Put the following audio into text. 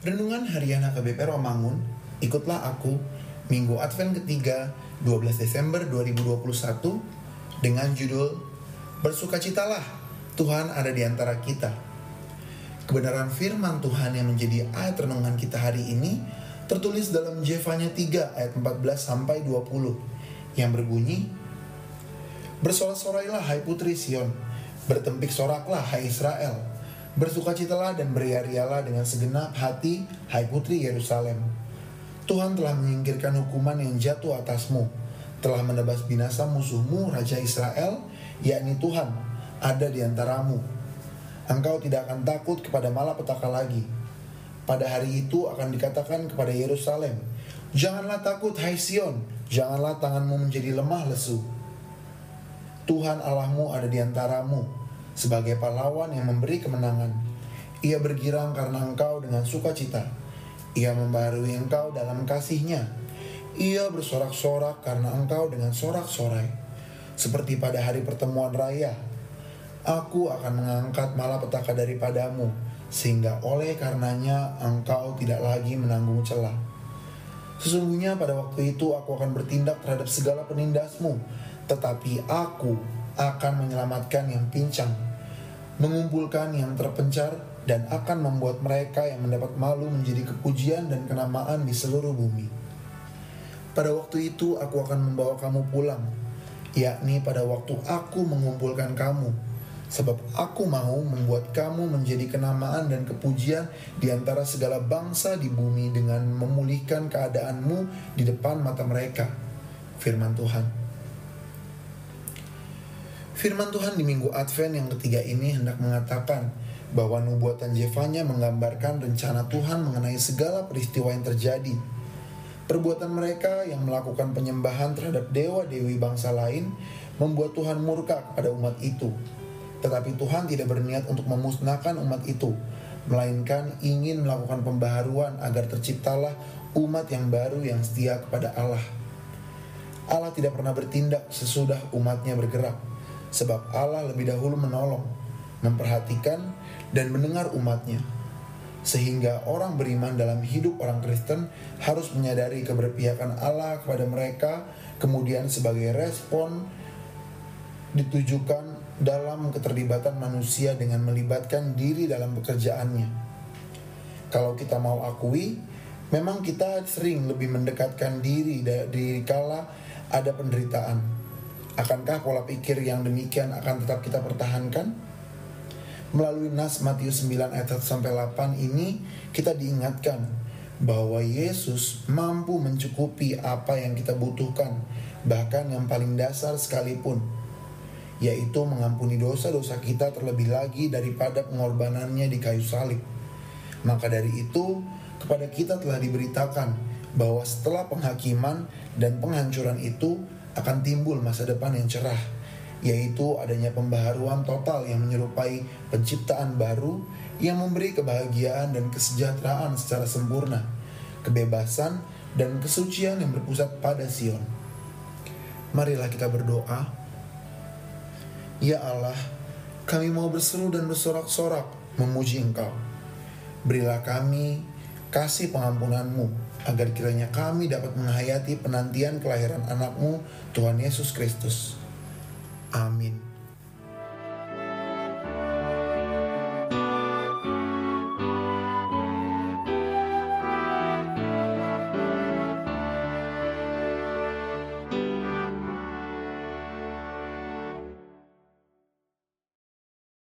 Harian HKBP Romangun, ikutlah aku Minggu Advent ketiga 12 Desember 2021 dengan judul Bersukacitalah, Tuhan ada di antara kita. Kebenaran firman Tuhan yang menjadi ayat renungan kita hari ini tertulis dalam Jevanya 3 ayat 14 sampai 20 yang berbunyi Bersorak-sorailah hai putri Sion, bertempik soraklah hai Israel, Bersukacitalah dan beriarialah dengan segenap hati, hai putri Yerusalem. Tuhan telah menyingkirkan hukuman yang jatuh atasmu, telah menebas binasa musuhmu, Raja Israel, yakni Tuhan, ada di antaramu. Engkau tidak akan takut kepada malapetaka lagi. Pada hari itu akan dikatakan kepada Yerusalem, Janganlah takut, hai Sion, janganlah tanganmu menjadi lemah lesu. Tuhan Allahmu ada di antaramu, sebagai pahlawan yang memberi kemenangan. Ia bergirang karena engkau dengan sukacita. Ia membarui engkau dalam kasihnya. Ia bersorak-sorak karena engkau dengan sorak-sorai. Seperti pada hari pertemuan raya. Aku akan mengangkat malapetaka daripadamu, sehingga oleh karenanya engkau tidak lagi menanggung celah. Sesungguhnya pada waktu itu aku akan bertindak terhadap segala penindasmu, tetapi aku akan menyelamatkan yang pincang mengumpulkan yang terpencar dan akan membuat mereka yang mendapat malu menjadi kepujian dan kenamaan di seluruh bumi. Pada waktu itu aku akan membawa kamu pulang, yakni pada waktu aku mengumpulkan kamu, sebab aku mau membuat kamu menjadi kenamaan dan kepujian di antara segala bangsa di bumi dengan memulihkan keadaanmu di depan mata mereka. Firman Tuhan. Firman Tuhan di minggu Advent yang ketiga ini hendak mengatakan bahwa nubuatan Jevanya menggambarkan rencana Tuhan mengenai segala peristiwa yang terjadi. Perbuatan mereka yang melakukan penyembahan terhadap dewa-dewi bangsa lain membuat Tuhan murka kepada umat itu. Tetapi Tuhan tidak berniat untuk memusnahkan umat itu, melainkan ingin melakukan pembaharuan agar terciptalah umat yang baru yang setia kepada Allah. Allah tidak pernah bertindak sesudah umatnya bergerak sebab Allah lebih dahulu menolong, memperhatikan, dan mendengar umatnya. Sehingga orang beriman dalam hidup orang Kristen harus menyadari keberpihakan Allah kepada mereka, kemudian sebagai respon ditujukan dalam keterlibatan manusia dengan melibatkan diri dalam pekerjaannya. Kalau kita mau akui, memang kita sering lebih mendekatkan diri dari kala ada penderitaan Akankah pola pikir yang demikian akan tetap kita pertahankan? Melalui nas Matius 9 ayat 1 sampai 8 ini kita diingatkan bahwa Yesus mampu mencukupi apa yang kita butuhkan, bahkan yang paling dasar sekalipun, yaitu mengampuni dosa-dosa kita terlebih lagi daripada pengorbanannya di kayu salib. Maka dari itu, kepada kita telah diberitakan bahwa setelah penghakiman dan penghancuran itu, akan timbul masa depan yang cerah, yaitu adanya pembaharuan total yang menyerupai penciptaan baru yang memberi kebahagiaan dan kesejahteraan secara sempurna, kebebasan dan kesucian yang berpusat pada Sion. Marilah kita berdoa. Ya Allah, kami mau berseru dan bersorak-sorak memuji Engkau. Berilah kami kasih pengampunanmu, agar kiranya kami dapat menghayati penantian kelahiran anakmu, Tuhan Yesus Kristus. Amin.